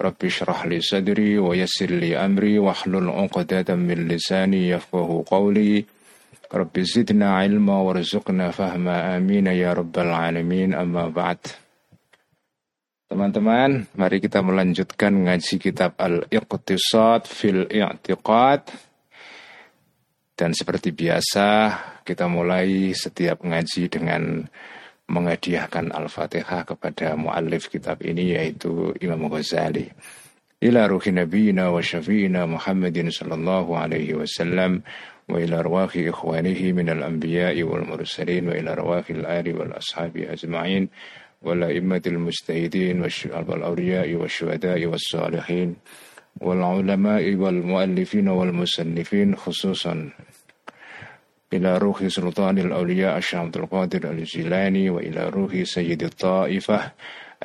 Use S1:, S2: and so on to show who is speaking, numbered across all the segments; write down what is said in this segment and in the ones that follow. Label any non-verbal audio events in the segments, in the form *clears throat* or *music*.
S1: رب اشرح لي صدري ويسر لي أمري واحلل عقدة من لساني يفقه قولي رب زدنا علما وارزقنا فهما آمين يا رب العالمين أما بعد Teman-teman, mari kita melanjutkan ngaji kitab Al-Iqtisad fil I'tiqad. Dan seperti biasa, kita mulai setiap ngaji dengan menghadiahkan Al-Fatihah kepada muallif kitab ini yaitu Imam Ghazali. Ila ruhi nabiyina wa syafi'ina Muhammadin sallallahu alaihi wasallam wa ila arwahi ikhwanihi min al-anbiya'i wal mursalin wa ila arwahi al-ali wal ashabi ajma'in wa la immatil mujtahidin wal awliya'i wa syuhada'i was salihin wal ulama'i wal muallifin wal musannifin khususan إلى روح سلطان الأولياء الشيخ عبد القادر الجيلاني وإلى روح سيد الطائفة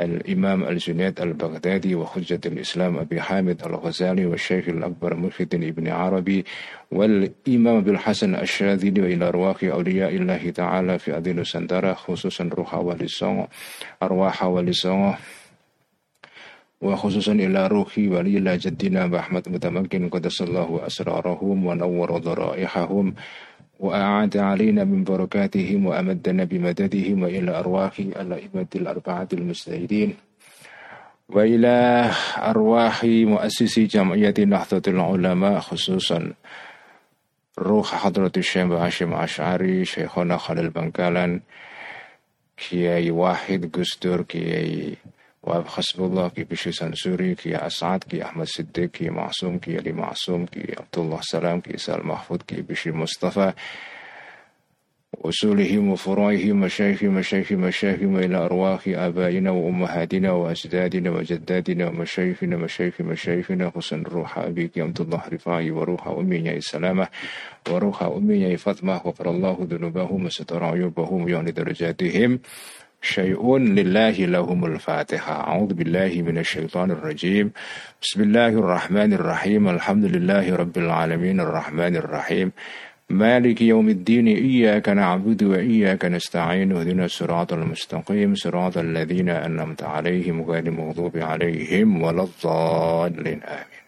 S1: الإمام الجنيد البغدادي وحجة الإسلام أبي حامد الغزالي والشيخ الأكبر محي ابن عربي والإمام بالحسن الشاذلي وإلى أرواح أولياء الله تعالى في أدين سندرة خصوصا روح ولسان أرواح ولسان وخصوصا إلى روح ولي الله جدنا أحمد متمكن قدس الله أسرارهم ونور ضرائحهم وأعاد علينا من بركاتهم وأمدنا بمددهم وإلى أرواح الأئمة الأربعة المجتهدين. وإلى أرواح مؤسسي جمعية نهضة العلماء خصوصا روح حضرة الشيخ هاشم أشعري شيخنا خليل بنكالان كياي واحد قستور كياي وأب حسب الله كي بشي سنسوري كي أسعد كي أحمد صديق كي معصوم كي علي معصوم كي عبد الله سلام كي سال محفوظ كي بشي مصطفى. وصولهم وفروعهم مشايخ مشايخ مشايخهم إلى أرواح آبائنا وأمهاتنا وأجدادنا وجدادنا ومشايخنا مشايخ مشايخنا حسن روح أبيك عبد الله رفاعي وروح أمي سلامة. وروح أمي فاطمة غفر الله ذنوبهم وستر عيوبهم يعني درجاتهم. شيء لله لهم الفاتحة. أعوذ بالله من الشيطان الرجيم. بسم الله الرحمن الرحيم. الحمد لله رب العالمين الرحمن الرحيم. مالك يوم الدين. إياك نعبد وإياك نستعين. اهدنا الصراط المستقيم. صراط الذين أنعمت عليهم غير المغضوب عليهم ولا الضالين. آمين.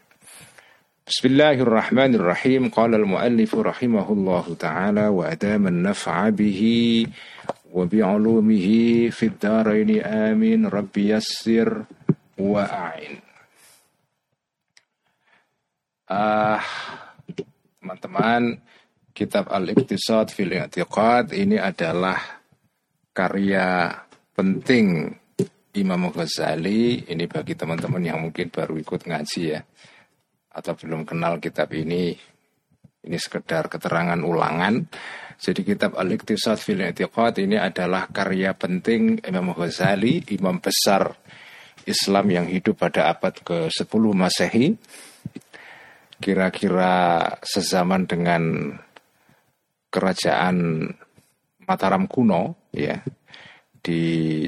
S1: بسم الله الرحمن الرحيم. قال المؤلف رحمه الله تعالى وأدام النفع به وبعلومه في الدارين آمين رب يسر وأعين Ah, teman-teman, kitab Al-Iqtisad fil I'tiqad ini adalah karya penting Imam Ghazali. Ini bagi teman-teman yang mungkin baru ikut ngaji ya atau belum kenal kitab ini. Ini sekedar keterangan ulangan jadi kitab Al-Iqtisad fil I'tiqad ini adalah karya penting Imam Ghazali, imam besar Islam yang hidup pada abad ke-10 Masehi. Kira-kira sezaman dengan kerajaan Mataram kuno ya di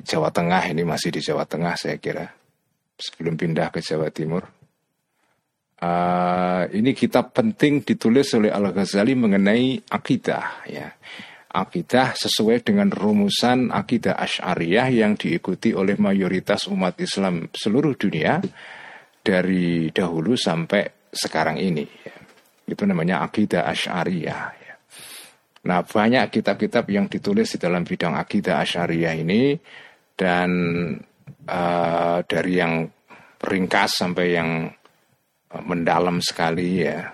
S1: Jawa Tengah ini masih di Jawa Tengah saya kira sebelum pindah ke Jawa Timur. Uh, ini kitab penting ditulis oleh Al Ghazali mengenai akidah ya. Akidah sesuai dengan rumusan akidah Asy'ariyah yang diikuti oleh mayoritas umat Islam seluruh dunia dari dahulu sampai sekarang ini. Ya. Itu namanya akidah Asy'ariyah. Ya. Nah banyak kitab-kitab yang ditulis di dalam bidang akidah Asy'ariyah ini dan uh, dari yang ringkas sampai yang mendalam sekali ya.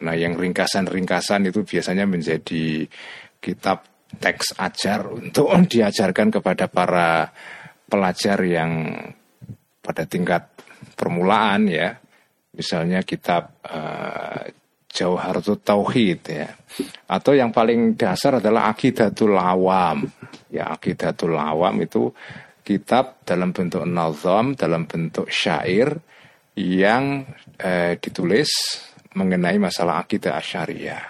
S1: Nah, yang ringkasan-ringkasan itu biasanya menjadi kitab teks ajar untuk *laughs* diajarkan kepada para pelajar yang pada tingkat permulaan ya. Misalnya kitab uh, Jauharatul Tauhid ya. Atau yang paling dasar adalah Aqidatul Awam. Ya, Aqidatul Awam itu kitab dalam bentuk nazam, dalam bentuk syair yang eh, ditulis mengenai masalah akidah asyariah.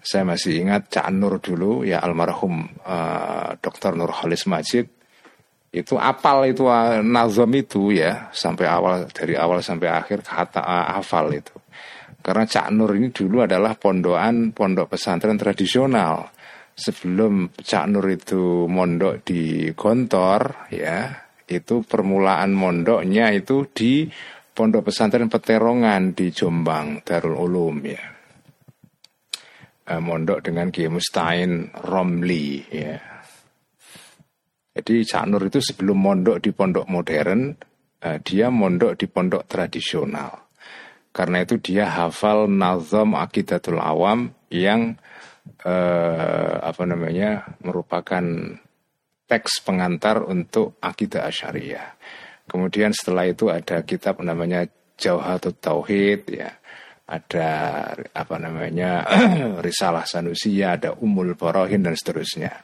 S1: Saya masih ingat Cak Nur dulu ya almarhum eh, Dr. Nur Khalis Majid itu apal itu uh, nazam itu ya sampai awal dari awal sampai akhir kata uh, hafal itu. Karena Cak Nur ini dulu adalah pondokan pondok pesantren tradisional. Sebelum Cak Nur itu mondok di Gontor ya, itu permulaan mondoknya itu di pondok pesantren Peterongan di Jombang Darul Ulum ya. Eh, mondok dengan Kiai Mustain Romli ya. Jadi Cak Nur itu sebelum mondok di pondok modern, eh, dia mondok di pondok tradisional. Karena itu dia hafal nazam akidatul awam yang eh, apa namanya merupakan teks pengantar untuk akidah asyariah. Kemudian setelah itu ada kitab namanya Jauhatut Tauhid ya ada apa namanya *clears throat* risalah Sanusia, ada Umul Borohin dan seterusnya.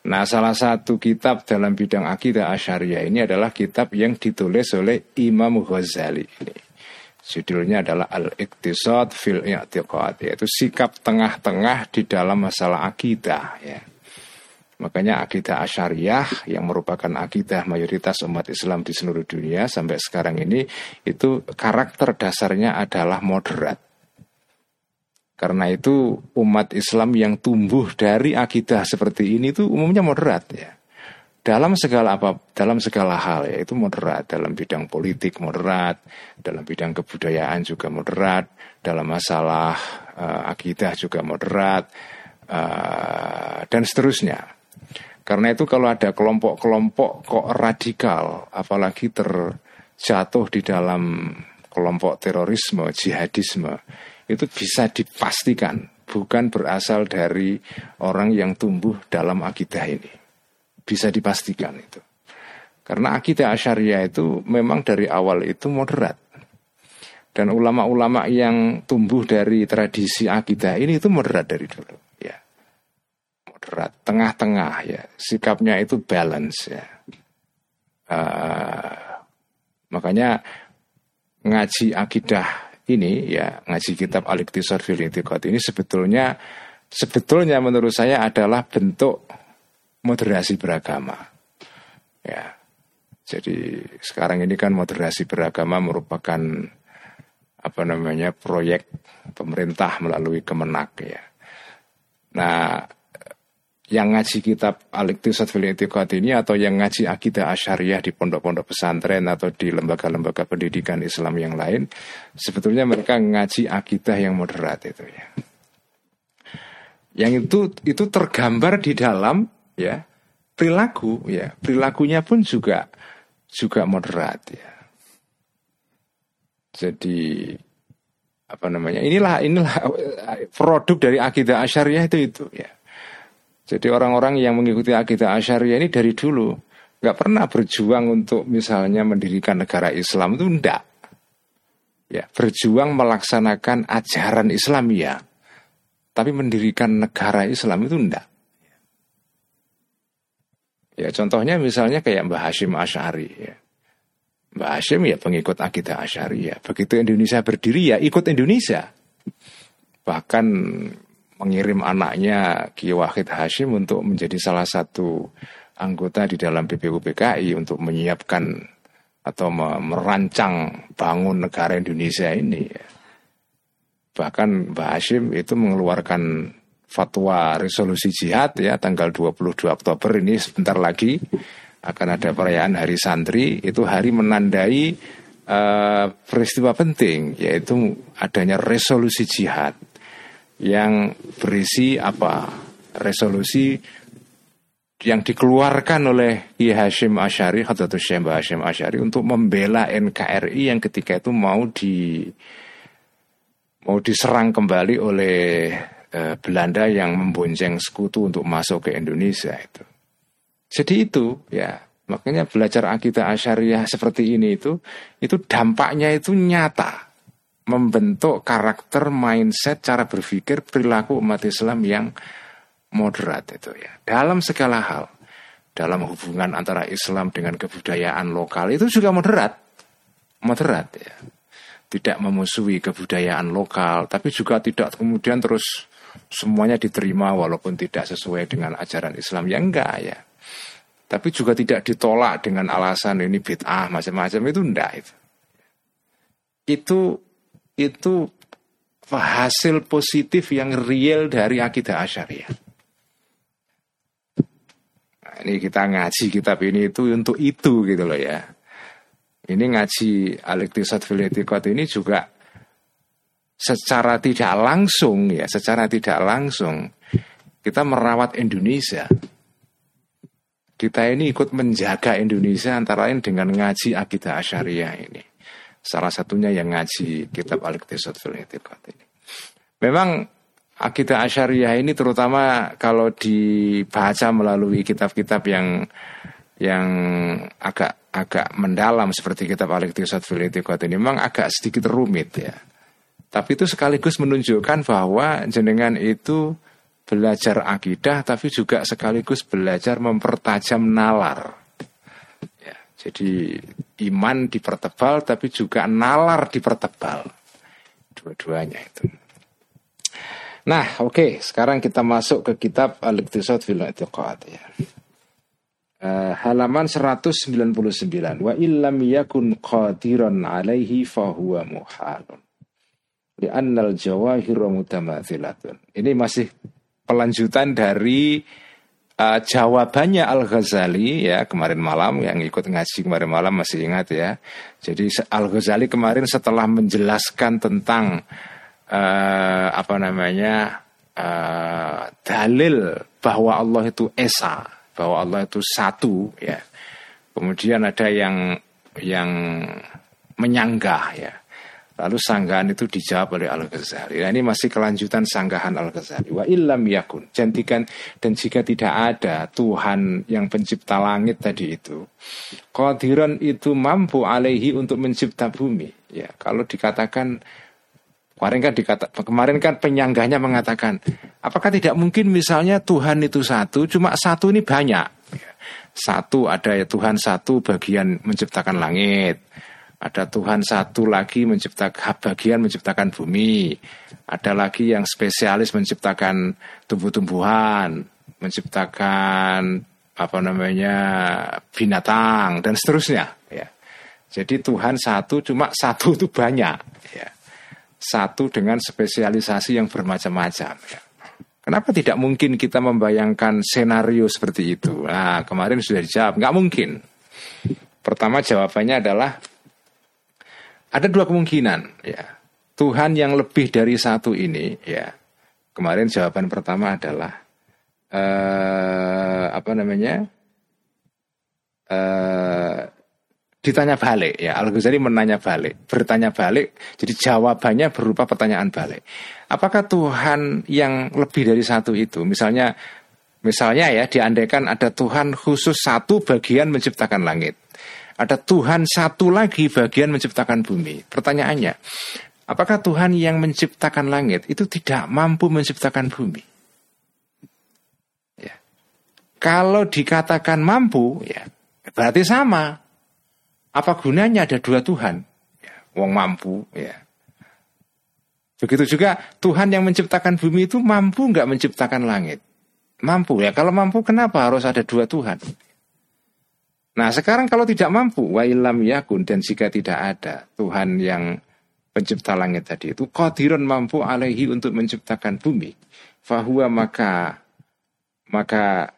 S1: Nah, salah satu kitab dalam bidang akidah Asyariah ini adalah kitab yang ditulis oleh Imam Ghazali ini. Judulnya adalah Al-Iqtisad fil I'tiqad, yaitu sikap tengah-tengah di dalam masalah akidah ya. Makanya akidah asyariah yang merupakan akidah mayoritas umat Islam di seluruh dunia sampai sekarang ini itu karakter dasarnya adalah moderat. Karena itu umat Islam yang tumbuh dari akidah seperti ini itu umumnya moderat ya. Dalam segala apa dalam segala hal ya itu moderat dalam bidang politik moderat, dalam bidang kebudayaan juga moderat, dalam masalah uh, akidah juga moderat uh, dan seterusnya. Karena itu kalau ada kelompok-kelompok kok radikal, apalagi terjatuh di dalam kelompok terorisme, jihadisme, itu bisa dipastikan bukan berasal dari orang yang tumbuh dalam akidah ini. Bisa dipastikan itu. Karena akidah asyariah itu memang dari awal itu moderat. Dan ulama-ulama yang tumbuh dari tradisi akidah ini itu moderat dari dulu moderat, tengah-tengah ya. Sikapnya itu balance ya. Uh, makanya ngaji akidah ini ya ngaji kitab Al-Iqtisar fil ini sebetulnya sebetulnya menurut saya adalah bentuk moderasi beragama. Ya. Jadi sekarang ini kan moderasi beragama merupakan apa namanya proyek pemerintah melalui Kemenak ya. Nah, yang ngaji kitab Al-Iqtisad fil ini atau yang ngaji akidah asyariah di pondok-pondok pesantren atau di lembaga-lembaga pendidikan Islam yang lain sebetulnya mereka ngaji akidah yang moderat itu ya. Yang itu itu tergambar di dalam ya perilaku ya. Perilakunya pun juga juga moderat ya. Jadi apa namanya? Inilah inilah produk dari akidah asyariah itu itu ya jadi orang-orang yang mengikuti akidah Asyariah ini dari dulu nggak pernah berjuang untuk misalnya mendirikan negara Islam itu enggak. Ya, berjuang melaksanakan ajaran Islam ya. Tapi mendirikan negara Islam itu enggak. Ya, contohnya misalnya kayak Mbah Hashim Asyari ya. Mbah Hashim ya pengikut akidah Asyari ya. Begitu Indonesia berdiri ya ikut Indonesia. Bahkan mengirim anaknya Ki Wahid Hashim untuk menjadi salah satu anggota di dalam BPUPKI untuk menyiapkan atau merancang bangun negara Indonesia ini. Bahkan Mbak Hashim itu mengeluarkan fatwa resolusi jihad ya tanggal 22 Oktober ini sebentar lagi akan ada perayaan Hari Santri itu hari menandai uh, peristiwa penting yaitu adanya resolusi jihad yang berisi apa resolusi yang dikeluarkan oleh Ki Hashim Asyari atau Syekh Hashim Asyari untuk membela NKRI yang ketika itu mau di mau diserang kembali oleh eh, Belanda yang membonceng sekutu untuk masuk ke Indonesia itu. Jadi itu ya makanya belajar akidah asyariah seperti ini itu itu dampaknya itu nyata membentuk karakter, mindset, cara berpikir, perilaku umat Islam yang moderat itu ya. Dalam segala hal. Dalam hubungan antara Islam dengan kebudayaan lokal itu juga moderat. Moderat ya. tidak memusuhi kebudayaan lokal, tapi juga tidak kemudian terus semuanya diterima walaupun tidak sesuai dengan ajaran Islam. Ya enggak ya. Tapi juga tidak ditolak dengan alasan ini bid'ah macam-macam itu enggak itu. Itu itu hasil positif yang real dari akidah asyariah. Nah, ini kita ngaji kitab ini itu untuk itu gitu loh ya. Ini ngaji Al-Iqtisad fil ini juga secara tidak langsung ya, secara tidak langsung kita merawat Indonesia. Kita ini ikut menjaga Indonesia antara lain dengan ngaji akidah asyariah ini. Salah satunya yang ngaji kitab Al-Iqtisad fil ini. Memang akidah asyariah ini terutama kalau dibaca melalui kitab-kitab yang yang agak agak mendalam seperti kitab Al-Iqtisad fil ini memang agak sedikit rumit ya. Tapi itu sekaligus menunjukkan bahwa jenengan itu belajar akidah tapi juga sekaligus belajar mempertajam nalar. Jadi iman dipertebal tapi juga nalar dipertebal. Dua-duanya itu. Nah, oke, okay, sekarang kita masuk ke kitab Al-Iqtisad fil ya. Uh, halaman 199 wa illam yakun qadiran alaihi fahuwa muhalun annal jawahir mutamathilatun ini masih pelanjutan dari uh, jawabannya Al Ghazali ya kemarin malam yang ikut ngaji kemarin malam masih ingat ya jadi Al Ghazali kemarin setelah menjelaskan tentang uh, apa namanya uh, dalil bahwa Allah itu esa bahwa Allah itu satu ya. Kemudian ada yang yang menyanggah ya. Lalu sanggahan itu dijawab oleh Al-Ghazali. Nah, ini masih kelanjutan sanggahan Al-Ghazali. Wa illam yakun. Jantikan dan jika tidak ada Tuhan yang pencipta langit tadi itu. Qadiran itu mampu alaihi untuk mencipta bumi. Ya, kalau dikatakan Kemarin kan dikata, kemarin kan penyanggahnya mengatakan, apakah tidak mungkin misalnya Tuhan itu satu, cuma satu ini banyak. Satu ada ya Tuhan satu bagian menciptakan langit, ada Tuhan satu lagi menciptakan bagian menciptakan bumi, ada lagi yang spesialis menciptakan tumbuh-tumbuhan, menciptakan apa namanya binatang dan seterusnya. Ya. Jadi Tuhan satu, cuma satu itu banyak. Ya satu dengan spesialisasi yang bermacam-macam. Ya. Kenapa tidak mungkin kita membayangkan senario seperti itu? Nah, kemarin sudah dijawab, nggak mungkin. Pertama jawabannya adalah ada dua kemungkinan. Ya, Tuhan yang lebih dari satu ini, ya. Kemarin jawaban pertama adalah eh, apa namanya? Eh, ditanya balik ya Al Ghazali menanya balik bertanya balik jadi jawabannya berupa pertanyaan balik apakah Tuhan yang lebih dari satu itu misalnya misalnya ya diandaikan ada Tuhan khusus satu bagian menciptakan langit ada Tuhan satu lagi bagian menciptakan bumi pertanyaannya apakah Tuhan yang menciptakan langit itu tidak mampu menciptakan bumi ya kalau dikatakan mampu ya berarti sama apa gunanya ada dua Tuhan? Ya, wong mampu, ya. Begitu juga Tuhan yang menciptakan bumi itu mampu nggak menciptakan langit? Mampu ya. Kalau mampu kenapa harus ada dua Tuhan? Nah sekarang kalau tidak mampu, wa ilam yakun dan jika tidak ada Tuhan yang pencipta langit tadi itu qadirun mampu alaihi untuk menciptakan bumi, fahuwa maka maka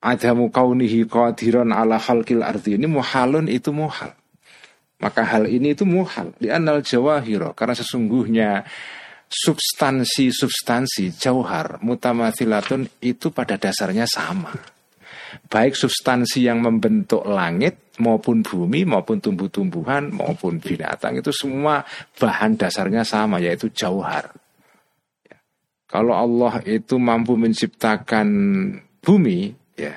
S1: adamu kaunihi qadiran ala khalqil ardi ini muhalun itu muhal. Maka hal ini itu muhal di anal jawahiro karena sesungguhnya substansi-substansi jauhar mutamathilatun itu pada dasarnya sama. Baik substansi yang membentuk langit maupun bumi maupun tumbuh-tumbuhan maupun binatang itu semua bahan dasarnya sama yaitu jauhar. Ya. Kalau Allah itu mampu menciptakan bumi, ya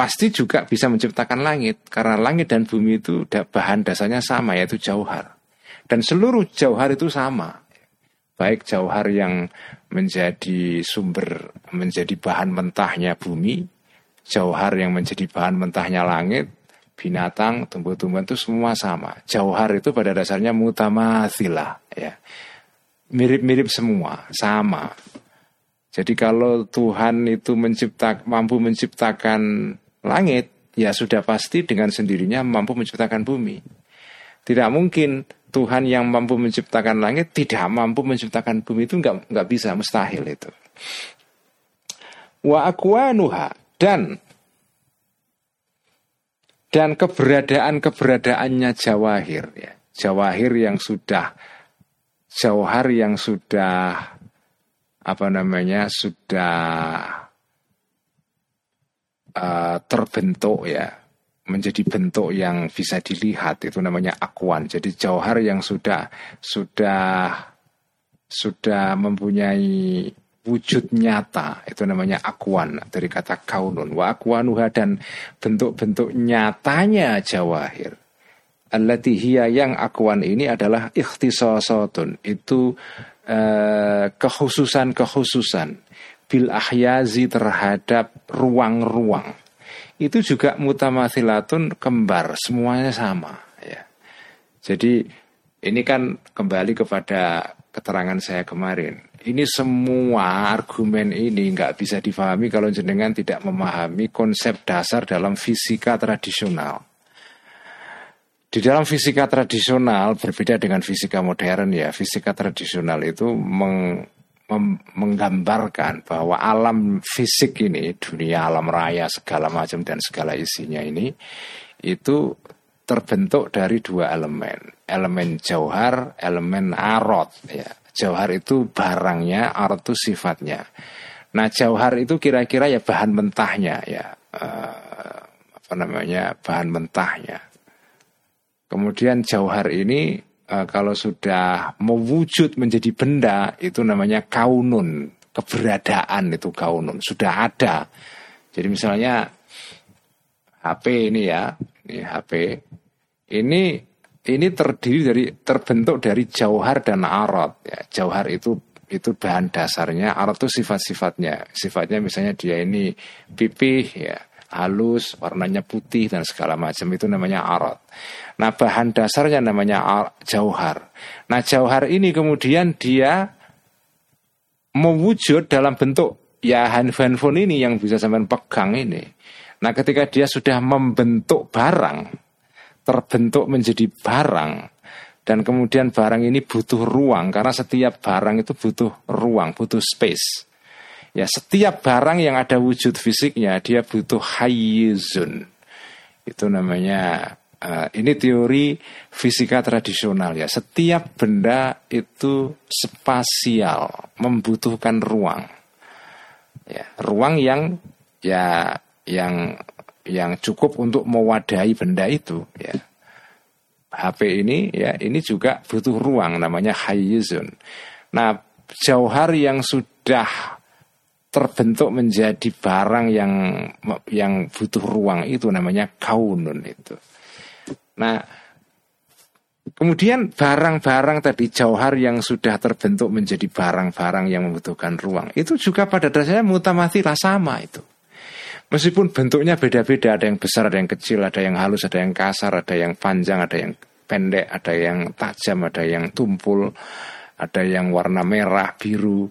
S1: pasti juga bisa menciptakan langit karena langit dan bumi itu bahan dasarnya sama yaitu jauhar dan seluruh jauhar itu sama baik jauhar yang menjadi sumber menjadi bahan mentahnya bumi jauhar yang menjadi bahan mentahnya langit binatang, tumbuh-tumbuhan itu semua sama. Jauhar itu pada dasarnya mutamatsilah ya. Mirip-mirip semua, sama. Jadi kalau Tuhan itu mencipta, mampu menciptakan langit, ya sudah pasti dengan sendirinya mampu menciptakan bumi. Tidak mungkin Tuhan yang mampu menciptakan langit tidak mampu menciptakan bumi itu nggak nggak bisa mustahil itu. Wa akwanuha dan dan keberadaan keberadaannya jawahir ya jawahir yang sudah jauhar yang sudah apa namanya sudah uh, terbentuk ya menjadi bentuk yang bisa dilihat itu namanya akuan. Jadi jauhar yang sudah sudah sudah mempunyai wujud nyata itu namanya akuan dari kata kaunun. Wa akuanuha dan bentuk-bentuk nyatanya jawahir. Allati hiya yang akuan ini adalah ikhtisasatun. Itu eh, kekhususan-kekhususan. Bil ahyazi terhadap ruang-ruang. Itu juga mutamathilatun kembar semuanya sama ya. Jadi ini kan kembali kepada keterangan saya kemarin. Ini semua argumen ini nggak bisa difahami kalau jenengan tidak memahami konsep dasar dalam fisika tradisional. Di dalam fisika tradisional berbeda dengan fisika modern ya. Fisika tradisional itu meng, menggambarkan bahwa alam fisik ini, dunia alam raya segala macam dan segala isinya ini itu terbentuk dari dua elemen, elemen jauhar, elemen arot ya. Jauhar itu barangnya, arot itu sifatnya. Nah, jauhar itu kira-kira ya bahan mentahnya ya. Uh, apa namanya? bahan mentahnya. Kemudian jauhar ini uh, kalau sudah mewujud menjadi benda itu namanya kaunun keberadaan itu kaunun sudah ada jadi misalnya HP ini ya ini HP ini ini terdiri dari terbentuk dari jauhar dan arot ya jauhar itu itu bahan dasarnya arot itu sifat-sifatnya sifatnya misalnya dia ini pipih ya halus, warnanya putih dan segala macam itu namanya arot. Nah bahan dasarnya namanya jauhar. Nah jauhar ini kemudian dia mewujud dalam bentuk ya handphone ini yang bisa sampai pegang ini. Nah ketika dia sudah membentuk barang, terbentuk menjadi barang, dan kemudian barang ini butuh ruang karena setiap barang itu butuh ruang, butuh space. Ya, setiap barang yang ada wujud fisiknya dia butuh hayizun. Itu namanya uh, ini teori fisika tradisional ya. Setiap benda itu spasial, membutuhkan ruang. Ya, ruang yang ya yang yang cukup untuk mewadahi benda itu ya. HP ini ya ini juga butuh ruang namanya hayizun. Nah, jauhar yang sudah terbentuk menjadi barang yang yang butuh ruang itu namanya kaunun itu. Nah, kemudian barang-barang tadi jauhar yang sudah terbentuk menjadi barang-barang yang membutuhkan ruang itu juga pada dasarnya mutamathilah sama itu. Meskipun bentuknya beda-beda, ada yang besar, ada yang kecil, ada yang halus, ada yang kasar, ada yang panjang, ada yang pendek, ada yang tajam, ada yang tumpul, ada yang warna merah, biru,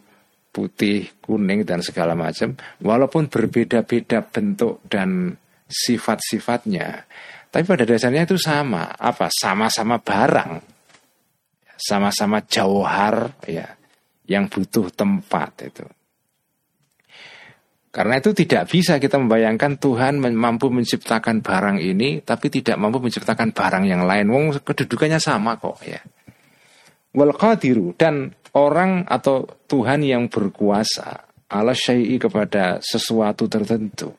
S1: putih, kuning dan segala macam, walaupun berbeda-beda bentuk dan sifat-sifatnya, tapi pada dasarnya itu sama. Apa? Sama-sama barang, sama-sama jauhar, ya, yang butuh tempat itu. Karena itu tidak bisa kita membayangkan Tuhan mampu menciptakan barang ini, tapi tidak mampu menciptakan barang yang lain. Wong kedudukannya sama kok ya. Wal qadiru dan orang atau Tuhan yang berkuasa ala syai'i kepada sesuatu tertentu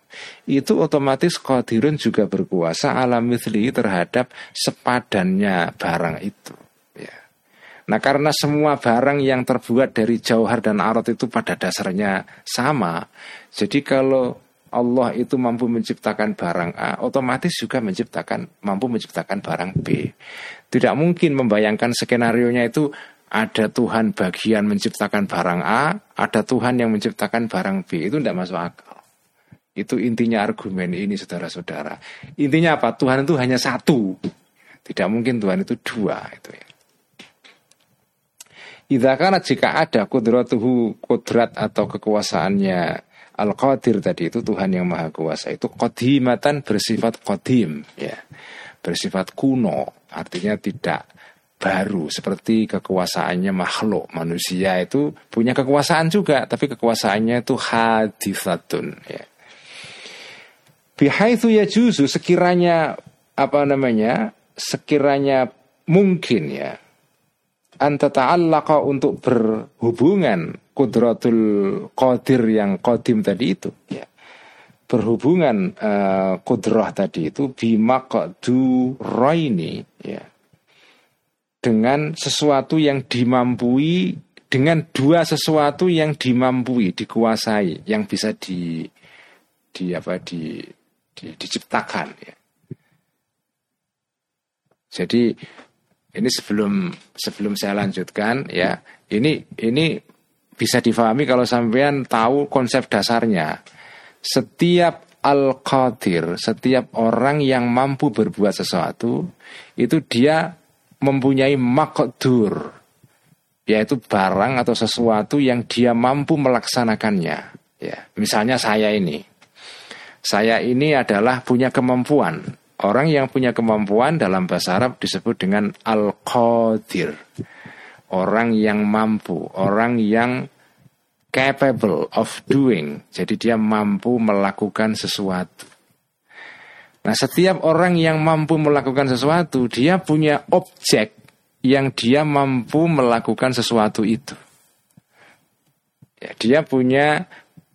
S1: itu otomatis qadirun juga berkuasa ala mithli terhadap sepadannya barang itu ya. Nah karena semua barang yang terbuat dari jauhar dan arot itu pada dasarnya sama Jadi kalau Allah itu mampu menciptakan barang A, otomatis juga menciptakan mampu menciptakan barang B. Tidak mungkin membayangkan skenario nya itu ada Tuhan bagian menciptakan barang A, ada Tuhan yang menciptakan barang B. Itu tidak masuk akal. Itu intinya argumen ini saudara-saudara. Intinya apa? Tuhan itu hanya satu. Tidak mungkin Tuhan itu dua itu ya. Idza jika ada kudratuhu kudrat atau kekuasaannya Al-Qadir tadi itu Tuhan yang Maha Kuasa itu qadimatan bersifat qadim ya. Bersifat kuno, artinya tidak baru seperti kekuasaannya makhluk. Manusia itu punya kekuasaan juga tapi kekuasaannya itu hadisatun ya. Bihaitsu yajuzu sekiranya apa namanya sekiranya mungkin ya anta ta'allaqa untuk berhubungan kudratul qadir yang qadim tadi itu ya berhubungan uh, kudrah tadi itu bimaqdu roini ya dengan sesuatu yang dimampui dengan dua sesuatu yang dimampui dikuasai yang bisa di di apa di, di diciptakan ya. Jadi ini sebelum sebelum saya lanjutkan ya. Ini ini bisa difahami kalau sampean tahu konsep dasarnya. Setiap al-qadir setiap orang yang mampu berbuat sesuatu itu dia mempunyai makdur yaitu barang atau sesuatu yang dia mampu melaksanakannya. Ya misalnya saya ini. Saya ini adalah punya kemampuan orang yang punya kemampuan dalam bahasa Arab disebut dengan al-qadir. Orang yang mampu orang yang capable of doing. Jadi dia mampu melakukan sesuatu. Nah, setiap orang yang mampu melakukan sesuatu, dia punya objek yang dia mampu melakukan sesuatu itu. Ya, dia punya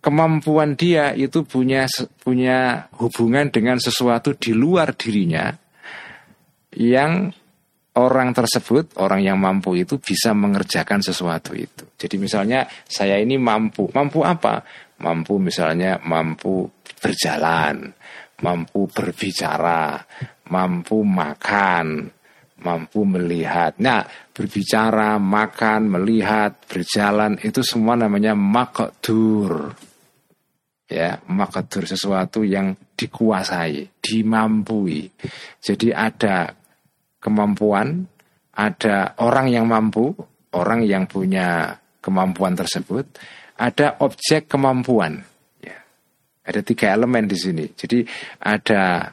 S1: kemampuan dia itu punya punya hubungan dengan sesuatu di luar dirinya yang orang tersebut, orang yang mampu itu bisa mengerjakan sesuatu itu. Jadi misalnya saya ini mampu, mampu apa? Mampu misalnya mampu berjalan, mampu berbicara, mampu makan, mampu melihat. Nah, berbicara, makan, melihat, berjalan itu semua namanya makdur. Ya, makdur sesuatu yang dikuasai, dimampui. Jadi ada kemampuan, ada orang yang mampu, orang yang punya kemampuan tersebut, ada objek kemampuan. Ada tiga elemen di sini. Jadi ada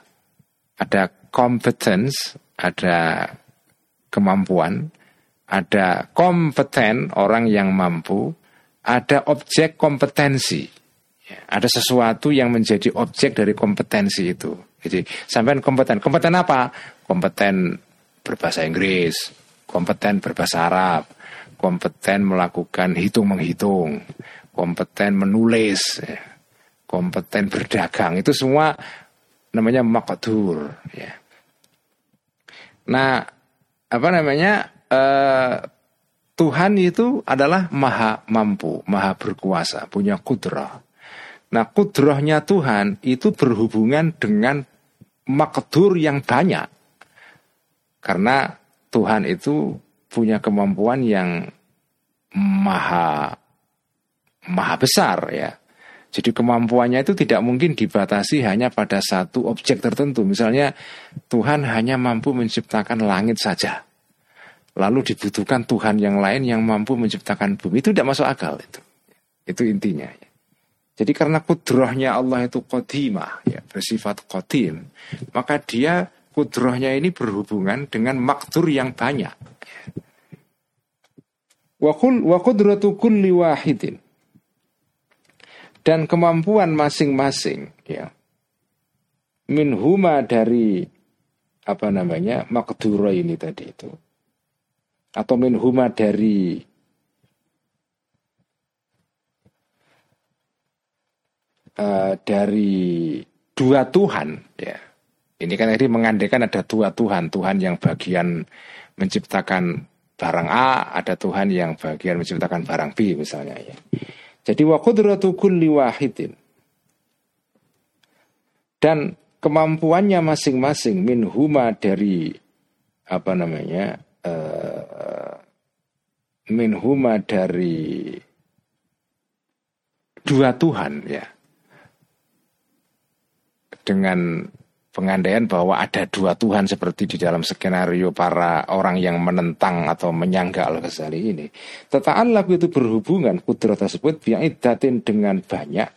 S1: ada competence, ada kemampuan, ada kompeten orang yang mampu, ada objek kompetensi. Ada sesuatu yang menjadi objek dari kompetensi itu. Jadi sampai kompeten. Kompeten apa? Kompeten berbahasa Inggris, kompeten berbahasa Arab, kompeten melakukan hitung menghitung, kompeten menulis. Ya kompeten berdagang itu semua namanya makdur ya. Nah, apa namanya? Uh, Tuhan itu adalah maha mampu, maha berkuasa, punya kudrah. Nah, kudrohnya Tuhan itu berhubungan dengan makdur yang banyak. Karena Tuhan itu punya kemampuan yang maha maha besar ya. Jadi kemampuannya itu tidak mungkin dibatasi hanya pada satu objek tertentu. Misalnya Tuhan hanya mampu menciptakan langit saja. Lalu dibutuhkan Tuhan yang lain yang mampu menciptakan bumi. Itu tidak masuk akal itu. Itu intinya. Jadi karena kudrohnya Allah itu kodimah, ya, bersifat kodim, maka dia kudrohnya ini berhubungan dengan makdur yang banyak. Wakul kulli wahidin dan kemampuan masing-masing ya minhuma dari apa namanya makdura ini tadi itu atau minhuma dari uh, dari dua Tuhan ya. Ini kan tadi mengandaikan ada dua Tuhan Tuhan yang bagian menciptakan barang A ada Tuhan yang bagian menciptakan barang B misalnya ya. Jadi wa qudratu kulli wahidin. Dan kemampuannya masing-masing min huma dari apa namanya uh, min huma dari dua Tuhan ya dengan pengandaian bahwa ada dua Tuhan seperti di dalam skenario para orang yang menentang atau menyangga Al-Ghazali ini. Teta'allaq itu berhubungan kudrat tersebut bi'idatin dengan banyak.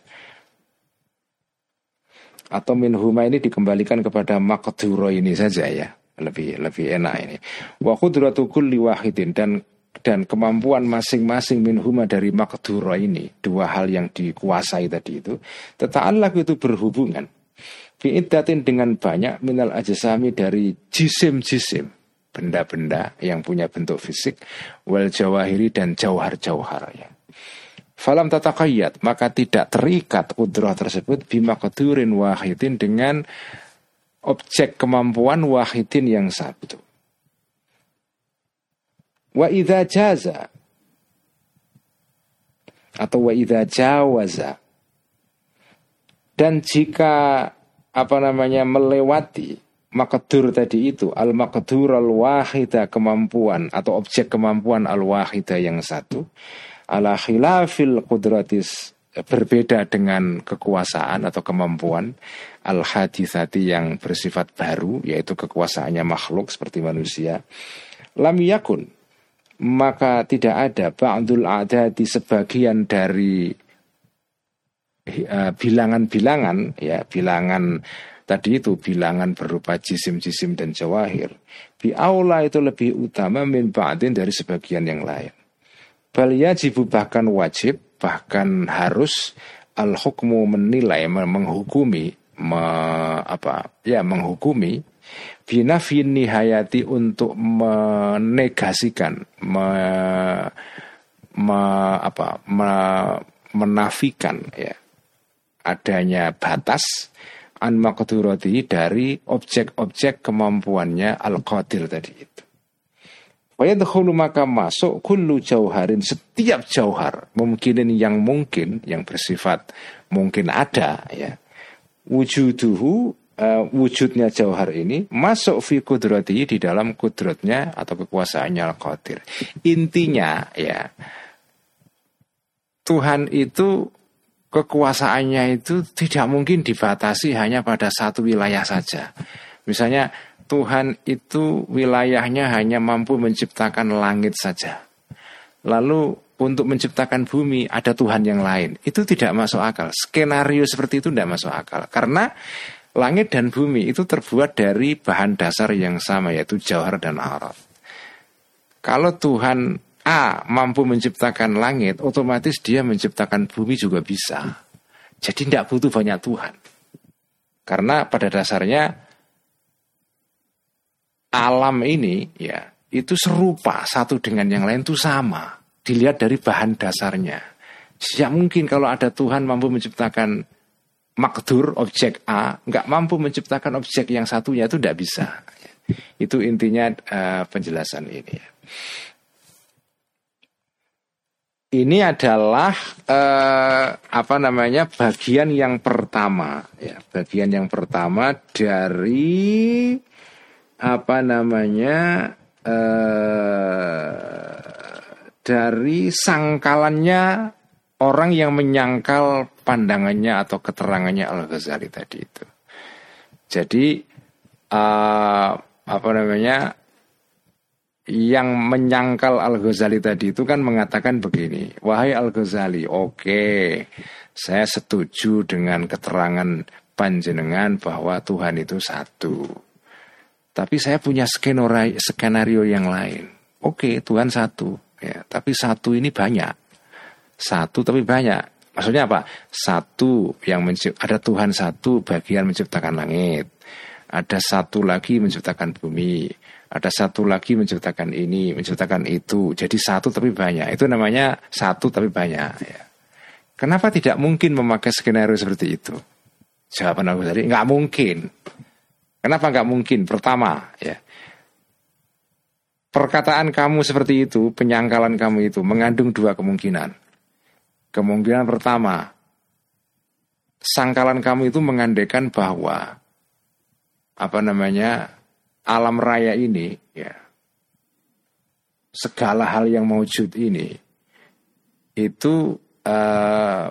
S1: Atau minhuma ini dikembalikan kepada makduro ini saja ya. Lebih lebih enak ini. Wa qudratu kulli wahidin. Dan dan kemampuan masing-masing minhuma dari makduro ini. Dua hal yang dikuasai tadi itu. Teta'allaq itu berhubungan Bi'iddatin dengan banyak minal ajasami dari jisim-jisim Benda-benda yang punya bentuk fisik Wal jawahiri dan jauhar-jauhar ya. Falam tatakayat Maka tidak terikat kudroh tersebut Bima kedurin wahidin dengan Objek kemampuan wahidin yang satu Wa idha jaza Atau wa idha jawaza dan jika apa namanya melewati makdur tadi itu. Al makdur al wahida kemampuan atau objek kemampuan al wahida yang satu. Ala khilafil kudratis berbeda dengan kekuasaan atau kemampuan al hadisati yang bersifat baru yaitu kekuasaannya makhluk seperti manusia. Lam yakun maka tidak ada ba'dul ada di sebagian dari bilangan-bilangan ya bilangan tadi itu bilangan berupa jisim-jisim dan jawahir. Bi aula itu lebih utama min ba'din dari sebagian yang lain. Bal yajibu bahkan wajib bahkan harus al hukmu menilai menghukumi me, apa ya menghukumi binafin nihayati untuk menegasikan me, me, apa me, menafikan ya adanya batas an dari objek-objek kemampuannya al-qadir tadi itu. Wayadkhulu maka masuk kullu jauharin setiap jauhar mungkinin yang mungkin yang bersifat mungkin ada ya. Wujuduhu uh, wujudnya jauhar ini masuk fi kudrati di dalam kudratnya atau kekuasaannya al-qadir. Intinya ya Tuhan itu kekuasaannya itu tidak mungkin dibatasi hanya pada satu wilayah saja. Misalnya Tuhan itu wilayahnya hanya mampu menciptakan langit saja. Lalu untuk menciptakan bumi ada Tuhan yang lain. Itu tidak masuk akal. Skenario seperti itu tidak masuk akal. Karena langit dan bumi itu terbuat dari bahan dasar yang sama yaitu jauhar dan araf. Kalau Tuhan A mampu menciptakan langit, otomatis dia menciptakan bumi juga bisa. Jadi tidak butuh banyak Tuhan. Karena pada dasarnya alam ini ya itu serupa satu dengan yang lain itu sama. Dilihat dari bahan dasarnya. Tidak mungkin kalau ada Tuhan mampu menciptakan makdur objek A, nggak mampu menciptakan objek yang satunya itu tidak bisa. Itu intinya uh, penjelasan ini. Ya. Ini adalah eh, apa namanya bagian yang pertama ya bagian yang pertama dari apa namanya eh, dari sangkalannya orang yang menyangkal pandangannya atau keterangannya Al Ghazali tadi itu. Jadi eh, apa namanya yang menyangkal Al-Ghazali tadi itu kan mengatakan begini, wahai Al-Ghazali, oke, saya setuju dengan keterangan panjenengan bahwa Tuhan itu satu. Tapi saya punya skenario, skenario yang lain. Oke, Tuhan satu, ya, tapi satu ini banyak. Satu tapi banyak. Maksudnya apa? Satu yang ada Tuhan satu bagian menciptakan langit. Ada satu lagi menciptakan bumi ada satu lagi menciptakan ini, menciptakan itu. Jadi satu tapi banyak. Itu namanya satu tapi banyak. Ya. Kenapa tidak mungkin memakai skenario seperti itu? Jawaban aku tadi nggak mungkin. Kenapa nggak mungkin? Pertama, ya perkataan kamu seperti itu, penyangkalan kamu itu mengandung dua kemungkinan. Kemungkinan pertama, sangkalan kamu itu mengandaikan bahwa apa namanya alam raya ini ya segala hal yang wujud ini itu uh,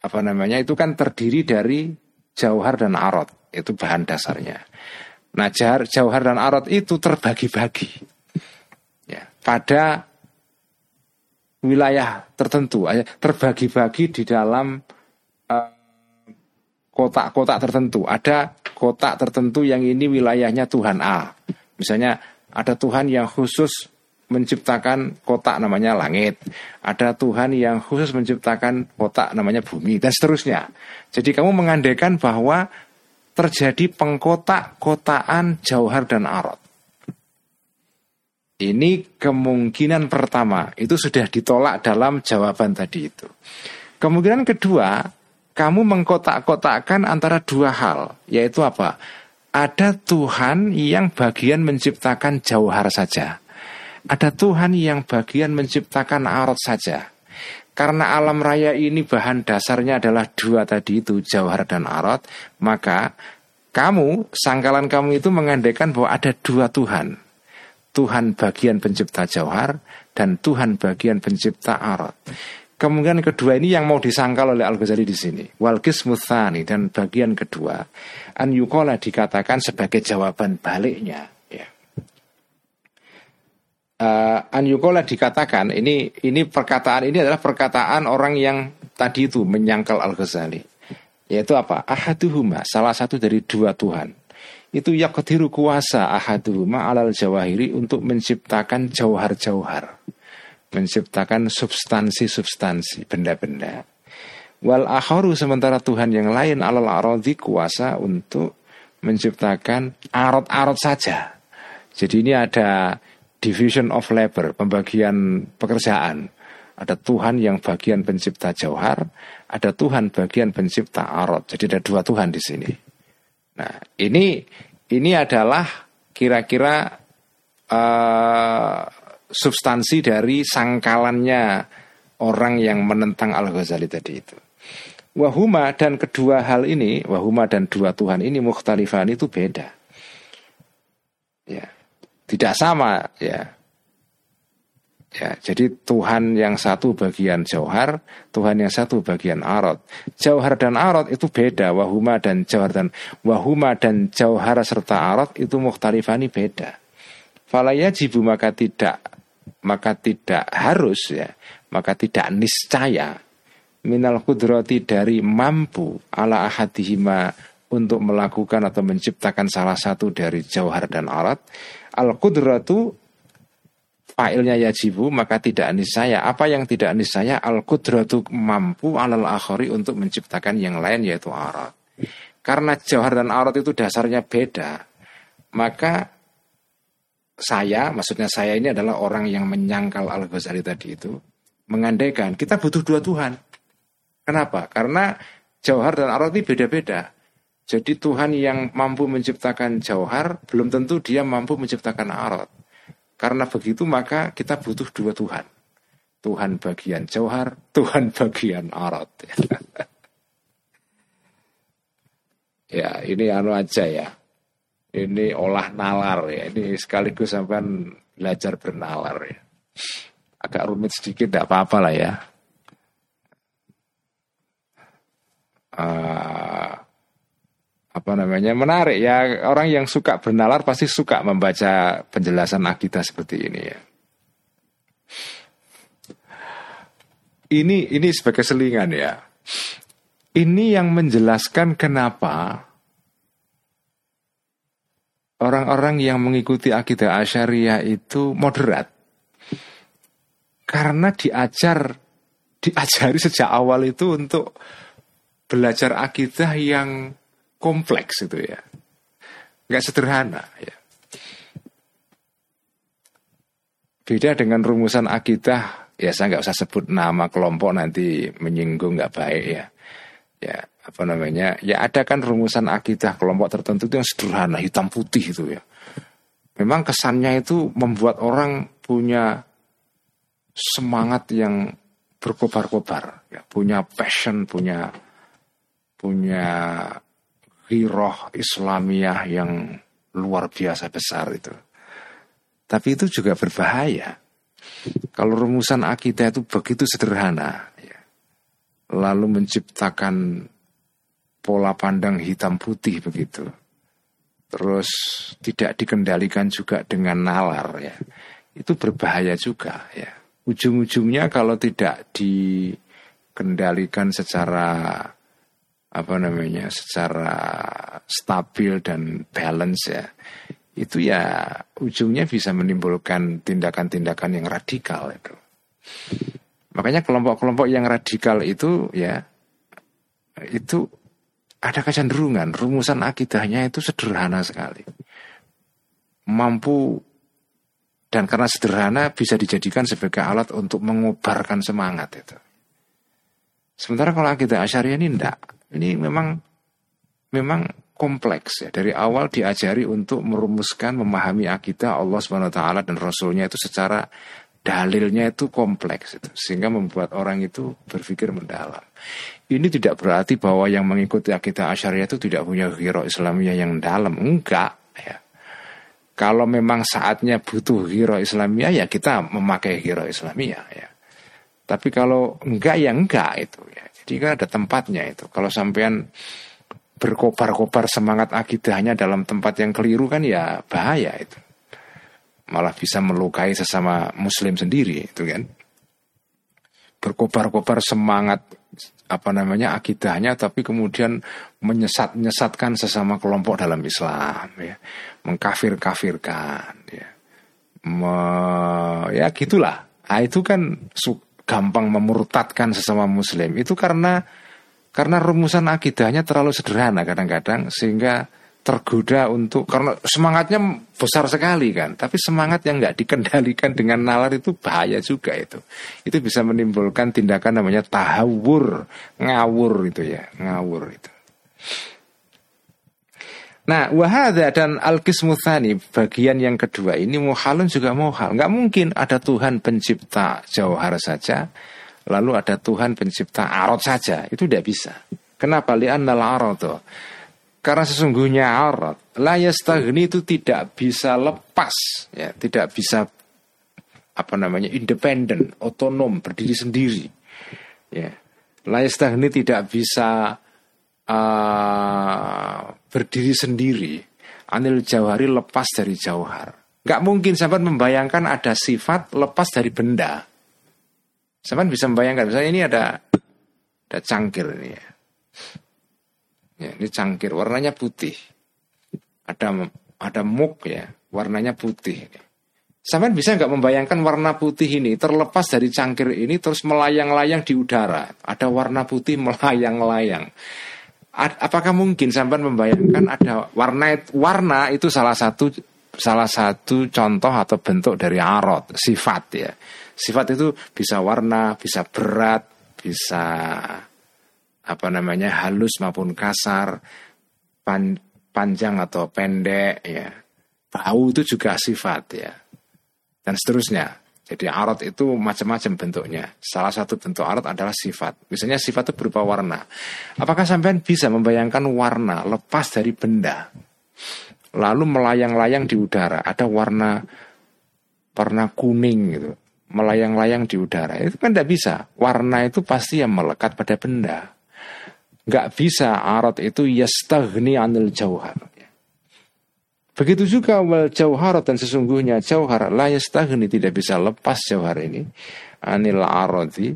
S1: apa namanya itu kan terdiri dari jauhar dan arot itu bahan dasarnya. Nah, jauhar dan arot itu terbagi-bagi ya, pada wilayah tertentu, terbagi-bagi di dalam eh, kotak-kotak tertentu. Ada kotak tertentu yang ini wilayahnya Tuhan A. Misalnya ada Tuhan yang khusus menciptakan kotak namanya langit. Ada Tuhan yang khusus menciptakan kotak namanya bumi dan seterusnya. Jadi kamu mengandaikan bahwa terjadi pengkotak-kotaan jauhar dan arot. Ini kemungkinan pertama, itu sudah ditolak dalam jawaban tadi itu. Kemungkinan kedua, kamu mengkotak-kotakkan antara dua hal, yaitu apa? Ada Tuhan yang bagian menciptakan jauhar saja ada Tuhan yang bagian menciptakan arot saja. Karena alam raya ini bahan dasarnya adalah dua tadi itu, jauhar dan arot, maka kamu, sangkalan kamu itu mengandaikan bahwa ada dua Tuhan. Tuhan bagian pencipta jauhar dan Tuhan bagian pencipta arot. Kemungkinan kedua ini yang mau disangkal oleh Al-Ghazali di sini. Walkis muthani dan bagian kedua. An yukola dikatakan sebagai jawaban baliknya. Uh, Anyukola dikatakan ini ini perkataan ini adalah perkataan orang yang tadi itu menyangkal Al Ghazali yaitu apa? Ahaduhuma salah satu dari dua Tuhan. Itu yakdiru kuasa ahaduhuma alal jawahiri untuk menciptakan jauhar-jauhar menciptakan substansi-substansi benda-benda wal akharu sementara Tuhan yang lain alal arodi kuasa untuk menciptakan arot-arot saja jadi ini ada division of labor, pembagian pekerjaan. Ada Tuhan yang bagian pencipta jauhar, ada Tuhan bagian pencipta arot. Jadi ada dua Tuhan di sini. Nah, ini ini adalah kira-kira uh, substansi dari sangkalannya orang yang menentang Al Ghazali tadi itu. Wahuma dan kedua hal ini, wahuma dan dua Tuhan ini mukhtalifan itu beda. Ya, tidak sama ya. Ya, jadi Tuhan yang satu bagian jauhar, Tuhan yang satu bagian arot. Jauhar dan arot itu beda, wahuma dan jauhar dan wahuma dan jauhar serta arot itu mukhtarifani beda. Falaya jibu maka tidak maka tidak harus ya, maka tidak niscaya minal kudrati dari mampu ala ahadihima untuk melakukan atau menciptakan salah satu dari jauhar dan arat al kudratu fa'ilnya yajibu maka tidak saya apa yang tidak saya al kudratu mampu alal akhari untuk menciptakan yang lain yaitu arat karena jauhar dan arat itu dasarnya beda maka saya maksudnya saya ini adalah orang yang menyangkal al ghazali tadi itu mengandaikan kita butuh dua Tuhan kenapa karena jauhar dan arat ini beda-beda jadi Tuhan yang mampu menciptakan jauhar belum tentu dia mampu menciptakan arot. Karena begitu maka kita butuh dua Tuhan. Tuhan bagian jauhar, Tuhan *laughs* bagian arot. *laughs* ya ini anu aja ya. Ini olah nalar ya. Ini sekaligus sampai belajar bernalar ya. Agak rumit sedikit, tidak apa-apa lah ya. Uh, apa namanya menarik ya orang yang suka bernalar pasti suka membaca penjelasan akidah seperti ini ya. Ini ini sebagai selingan ya. Ini yang menjelaskan kenapa orang-orang yang mengikuti akidah asyariah itu moderat. Karena diajar diajari sejak awal itu untuk belajar akidah yang kompleks itu ya. Nggak sederhana ya. Beda dengan rumusan akidah, ya saya nggak usah sebut nama kelompok nanti menyinggung nggak baik ya. Ya apa namanya? Ya ada kan rumusan akidah kelompok tertentu itu yang sederhana, hitam putih itu ya. Memang kesannya itu membuat orang punya semangat yang berkobar-kobar, ya, punya passion, punya punya hiroh Islamiyah yang luar biasa besar itu. Tapi itu juga berbahaya. Kalau rumusan akidah itu begitu sederhana, ya. lalu menciptakan pola pandang hitam putih begitu. Terus tidak dikendalikan juga dengan nalar ya. Itu berbahaya juga ya. Ujung-ujungnya kalau tidak dikendalikan secara apa namanya secara stabil dan balance ya itu ya ujungnya bisa menimbulkan tindakan-tindakan yang radikal itu makanya kelompok-kelompok yang radikal itu ya itu ada kecenderungan rumusan akidahnya itu sederhana sekali. Mampu dan karena sederhana bisa dijadikan sebagai alat untuk mengubarkan semangat itu. Sementara kalau akidah Asyariah ini enggak. Ini memang memang kompleks ya. Dari awal diajari untuk merumuskan, memahami akidah Allah SWT dan Rasulnya itu secara dalilnya itu kompleks itu sehingga membuat orang itu berpikir mendalam. Ini tidak berarti bahwa yang mengikuti akidah asyariah itu tidak punya hero Islamiyah yang dalam, enggak ya. Kalau memang saatnya butuh hero Islamiyah ya kita memakai hero Islamiyah ya. Tapi kalau enggak ya enggak itu ya. Jadi kan ada tempatnya itu. Kalau sampean berkobar-kobar semangat akidahnya dalam tempat yang keliru kan ya bahaya itu malah bisa melukai sesama muslim sendiri itu kan? Berkobar-kobar semangat apa namanya akidahnya tapi kemudian menyesat-nyesatkan sesama kelompok dalam Islam ya. Mengkafir-kafirkan ya. Me, ya gitulah. Nah, itu kan gampang memurtadkan sesama muslim. Itu karena karena rumusan akidahnya terlalu sederhana kadang-kadang sehingga tergoda untuk karena semangatnya besar sekali kan tapi semangat yang nggak dikendalikan dengan nalar itu bahaya juga itu itu bisa menimbulkan tindakan namanya tahawur ngawur itu ya ngawur itu Nah, wahada dan al kismuthani bagian yang kedua ini muhalun juga muhal. Nggak mungkin ada Tuhan pencipta jauhar saja, lalu ada Tuhan pencipta arot saja. Itu tidak bisa. Kenapa? Li'annal arot karena sesungguhnya arat layastagni itu tidak bisa lepas, ya, tidak bisa apa namanya independen, otonom, berdiri sendiri. Ya. Tidak bisa uh, berdiri sendiri. Anil jawhari lepas dari jauhar. Gak mungkin sampai membayangkan ada sifat lepas dari benda. Sampai bisa membayangkan, misalnya ini ada ada cangkir ini ya. Ya, ini cangkir warnanya putih. Ada ada muk ya, warnanya putih. Sampai bisa nggak membayangkan warna putih ini terlepas dari cangkir ini terus melayang-layang di udara. Ada warna putih *laughs* melayang-layang. Apakah mungkin sampai membayangkan ada warna warna itu salah satu salah satu contoh atau bentuk dari arot sifat ya. Sifat itu bisa warna, bisa berat, bisa apa namanya halus maupun kasar, pan, panjang atau pendek ya. Bau itu juga sifat ya. Dan seterusnya. Jadi arat itu macam-macam bentuknya. Salah satu bentuk arat adalah sifat. Misalnya sifat itu berupa warna. Apakah sampean bisa membayangkan warna lepas dari benda? Lalu melayang-layang di udara. Ada warna warna kuning gitu. Melayang-layang di udara. Itu kan tidak bisa. Warna itu pasti yang melekat pada benda nggak bisa arat itu yastaghni anil jauhar. Begitu juga wal jauhar dan sesungguhnya jauhar la yastaghni tidak bisa lepas jauhar ini anil arati.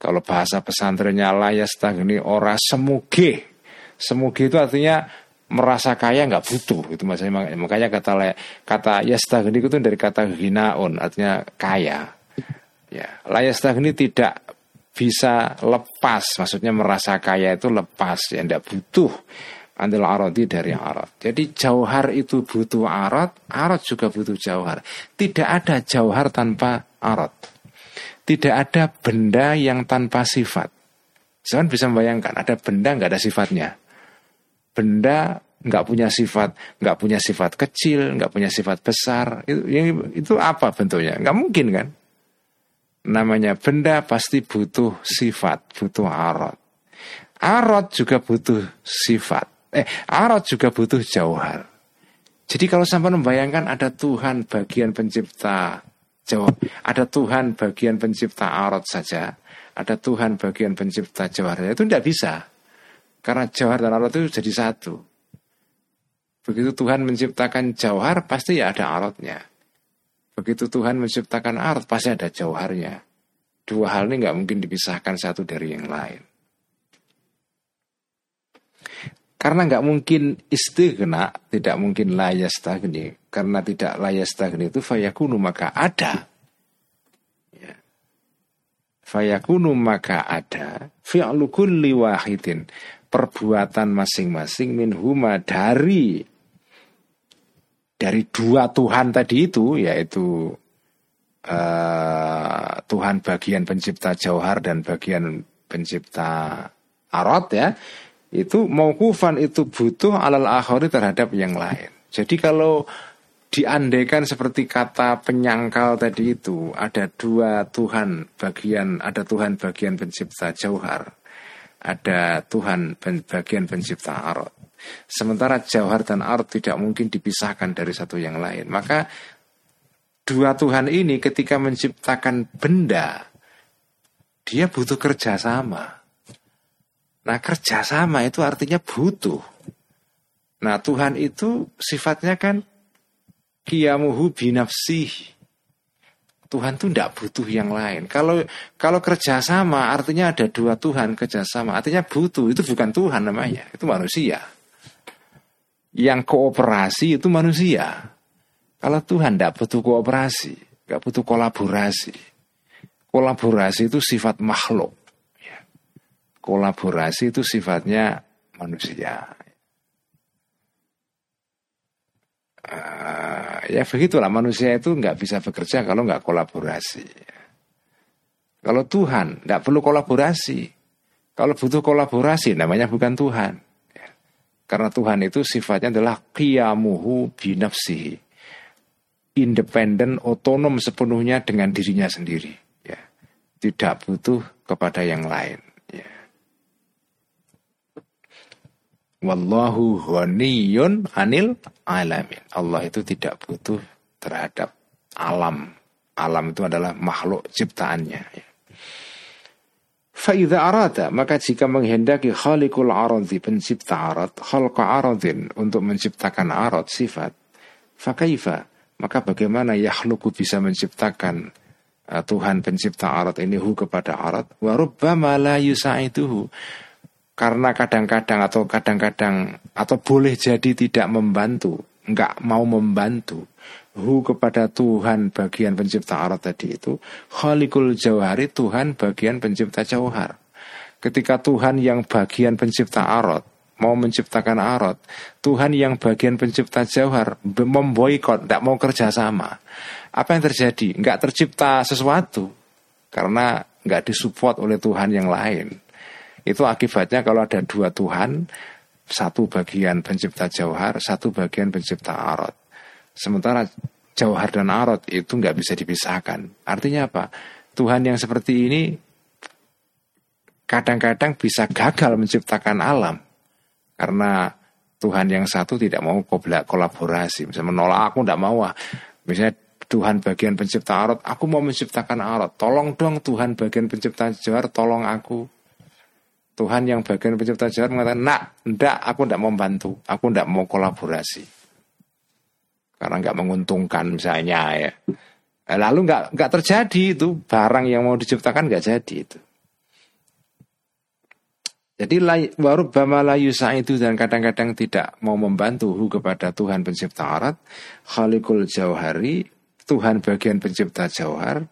S1: Kalau bahasa pesantrennya la yastaghni ora semuge. Semuge itu artinya merasa kaya nggak butuh itu maksudnya makanya kata kata yastaghni itu dari kata hinaun artinya kaya ya layastagni tidak bisa lepas, maksudnya merasa kaya itu lepas, ya tidak butuh andil arati dari arat. Jadi jauhar itu butuh arat, arat juga butuh jauhar. Tidak ada jauhar tanpa arat. Tidak ada benda yang tanpa sifat. Saya bisa membayangkan ada benda nggak ada sifatnya. Benda nggak punya sifat, nggak punya sifat kecil, nggak punya sifat besar. Itu, itu apa bentuknya? Nggak mungkin kan? Namanya benda pasti butuh sifat, butuh arot. Arot juga butuh sifat. Eh, arot juga butuh jauhar. Jadi kalau sampai membayangkan ada Tuhan bagian pencipta jawab, ada Tuhan bagian pencipta arot saja, ada Tuhan bagian pencipta jauhar itu tidak bisa. Karena jauhar dan arot itu jadi satu. Begitu Tuhan menciptakan jauhar, pasti ya ada arotnya. Begitu Tuhan menciptakan arot, pasti ada jauharnya. Dua hal ini nggak mungkin dipisahkan satu dari yang lain. Karena nggak mungkin istighna, tidak mungkin layas tagni. Karena tidak layas tagni itu fayakunu maka ada. Ya. Fayakunu maka ada. Fi'lu kulli wahidin. Perbuatan masing-masing min huma dari dari dua Tuhan tadi itu yaitu uh, Tuhan bagian pencipta jauhar dan bagian pencipta arot ya itu maukufan itu butuh alal akhori terhadap yang lain. Jadi kalau diandaikan seperti kata penyangkal tadi itu ada dua Tuhan bagian ada Tuhan bagian pencipta jauhar ada Tuhan bagian pencipta arot Sementara jauhar dan art tidak mungkin dipisahkan dari satu yang lain. Maka dua Tuhan ini ketika menciptakan benda, dia butuh kerjasama. Nah kerjasama itu artinya butuh. Nah Tuhan itu sifatnya kan kiamuhu binafsih. Tuhan itu tidak butuh yang lain. Kalau kalau kerjasama artinya ada dua Tuhan kerjasama, artinya butuh itu bukan Tuhan namanya, itu manusia yang kooperasi itu manusia. Kalau Tuhan tidak butuh kooperasi, nggak butuh kolaborasi. Kolaborasi itu sifat makhluk. Ya. Kolaborasi itu sifatnya manusia. Uh, ya begitulah manusia itu nggak bisa bekerja kalau nggak kolaborasi. Kalau Tuhan nggak perlu kolaborasi. Kalau butuh kolaborasi namanya bukan Tuhan. Karena Tuhan itu sifatnya adalah qiyamuhu binafsihi. Independen, otonom sepenuhnya dengan dirinya sendiri. Ya. Tidak butuh kepada yang lain. Ya. Wallahu ghaniyun anil alamin. Allah itu tidak butuh terhadap alam. Alam itu adalah makhluk ciptaannya. Ya. Fa'idha arada, maka jika menghendaki khalikul aradhi, pencipta arad, khalqa aradin, untuk menciptakan arad, sifat, fakaifa, maka bagaimana yakhluku bisa menciptakan uh, Tuhan pencipta arad ini hu kepada arad, warubbama la yusa'ituhu, karena kadang-kadang atau kadang-kadang atau boleh jadi tidak membantu, enggak mau membantu hu kepada Tuhan bagian pencipta arat tadi itu khalikul jauhari Tuhan bagian pencipta jauhar. Ketika Tuhan yang bagian pencipta arat mau menciptakan arat Tuhan yang bagian pencipta jauhar memboikot tidak mau kerjasama apa yang terjadi? Nggak tercipta sesuatu karena nggak disupport oleh Tuhan yang lain. Itu akibatnya kalau ada dua Tuhan satu bagian pencipta jauhar satu bagian pencipta arat Sementara jauhar dan arot itu nggak bisa dipisahkan. Artinya apa? Tuhan yang seperti ini kadang-kadang bisa gagal menciptakan alam karena Tuhan yang satu tidak mau kolaborasi, misalnya menolak aku tidak mau ah. Misalnya Tuhan bagian pencipta arot, aku mau menciptakan arot, tolong dong Tuhan bagian pencipta jauhar, tolong aku. Tuhan yang bagian pencipta jauhar mengatakan, nak, ndak, aku tidak mau bantu, aku tidak mau kolaborasi karena nggak menguntungkan misalnya ya. Eh, lalu nggak nggak terjadi itu barang yang mau diciptakan nggak jadi itu. Jadi baru bama yusa itu dan kadang-kadang tidak mau membantu kepada Tuhan pencipta arat, Khalikul Jauhari, Tuhan bagian pencipta jauhar,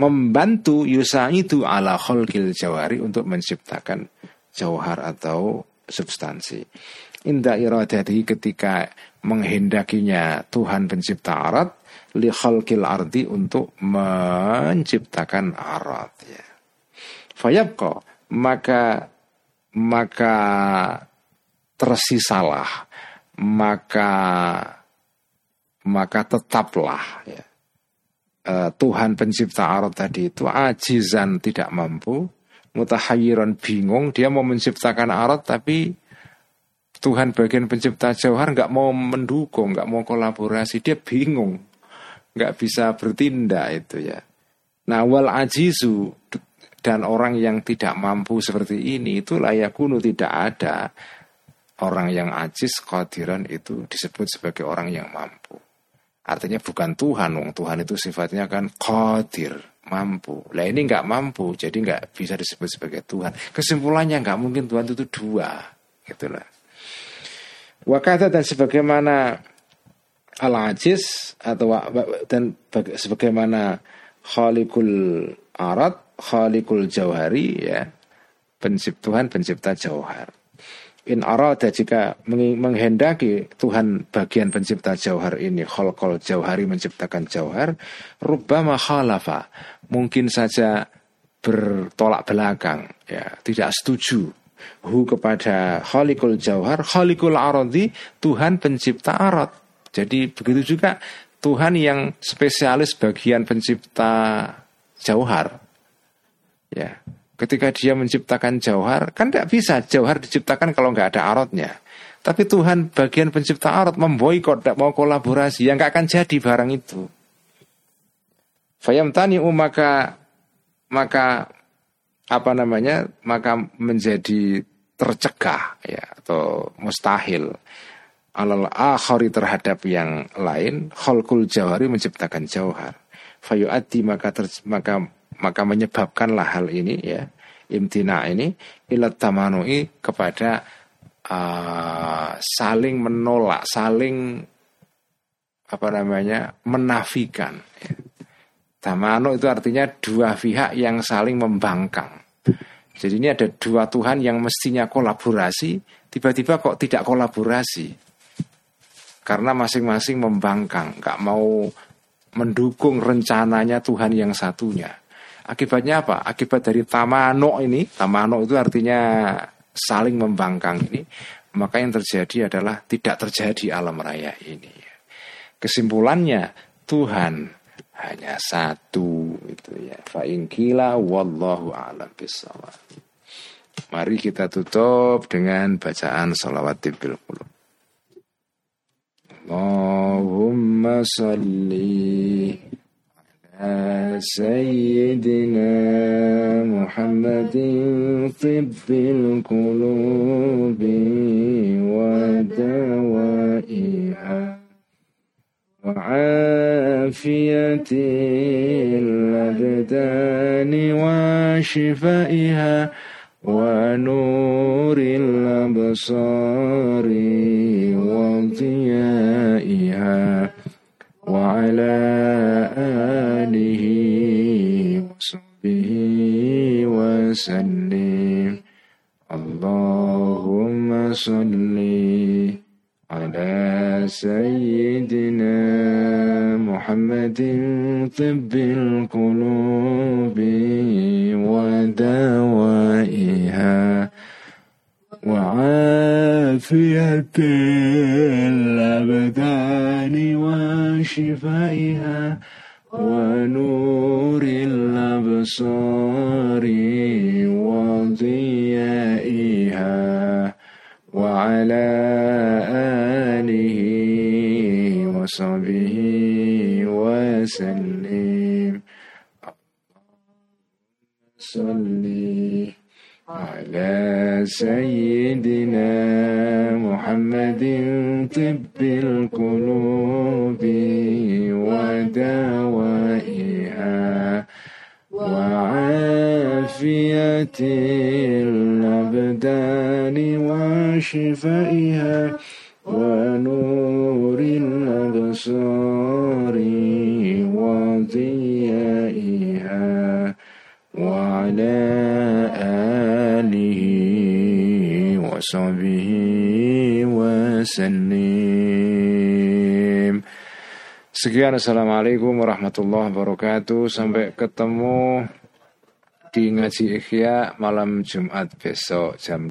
S1: membantu yusa itu ala khalqil jauhari untuk menciptakan jauhar atau substansi. Indah iradati ketika menghendakinya Tuhan pencipta arat li khalqil ardi untuk menciptakan arat ya. Fayabqa maka maka tersisalah maka maka tetaplah ya. E, Tuhan pencipta arat tadi itu ajizan tidak mampu mutahayyiran bingung dia mau menciptakan arat tapi Tuhan bagian pencipta jauhar nggak mau mendukung, nggak mau kolaborasi, dia bingung, nggak bisa bertindak itu ya. Nah wal ajizu dan orang yang tidak mampu seperti ini itu layak kuno tidak ada orang yang ajis qadiran itu disebut sebagai orang yang mampu. Artinya bukan Tuhan, wong Tuhan itu sifatnya kan qadir, mampu. Lah ini nggak mampu, jadi nggak bisa disebut sebagai Tuhan. Kesimpulannya nggak mungkin Tuhan itu dua, gitulah. Wakata dan sebagaimana al-ajiz atau dan sebagaimana khalikul arat, khalikul jauhari ya. Pencipt Tuhan pencipta jauhar. In arada jika menghendaki Tuhan bagian pencipta jauhar ini khalqal jauhari menciptakan jauhar rubbama khalafa mungkin saja bertolak belakang ya tidak setuju hu kepada khalikul jauhar khalikul aradi Tuhan pencipta arat jadi begitu juga Tuhan yang spesialis bagian pencipta jauhar. Ya, ketika dia menciptakan jauhar, kan tidak bisa jauhar diciptakan kalau nggak ada arotnya. Tapi Tuhan bagian pencipta arot memboikot, tidak mau kolaborasi, yang nggak akan jadi barang itu. Fayam tani maka maka apa namanya maka menjadi tercegah ya atau mustahil alal akhari terhadap yang lain khalqul jawhari menciptakan jauhar fayu'addi maka ter, maka maka menyebabkanlah hal ini ya imtina ini ilat tamanui kepada uh, saling menolak saling apa namanya menafikan ya. tamanu itu artinya dua pihak yang saling membangkang jadi ini ada dua Tuhan yang mestinya kolaborasi tiba-tiba kok tidak kolaborasi karena masing-masing membangkang, nggak mau mendukung rencananya Tuhan yang satunya. Akibatnya apa? Akibat dari tamano ini, tamano itu artinya saling membangkang ini, maka yang terjadi adalah tidak terjadi alam raya ini. Kesimpulannya Tuhan hanya satu itu ya. Fa wallahu a'lam. Mari kita tutup dengan bacaan salawat tibbil qulub. Allahumma salli سيدنا محمد طب القلوب ودوائها وعافية الأبدان وشفائها ونور الأبصار وضيائها وعلى آله وسلم. اللهم صلِّ على سيدنا محمد طب القلوب ودوائها وعافية الأبدان وشفائها ونور الأبصار وصحبه وسلم. صل على سيدنا محمد طب القلوب ودوائها وعافية الأبدان وشفائها ونور وصحبه وسلم Sekian Assalamualaikum warahmatullahi wabarakatuh Sampai ketemu di ngaji ikhya malam Jumat besok jam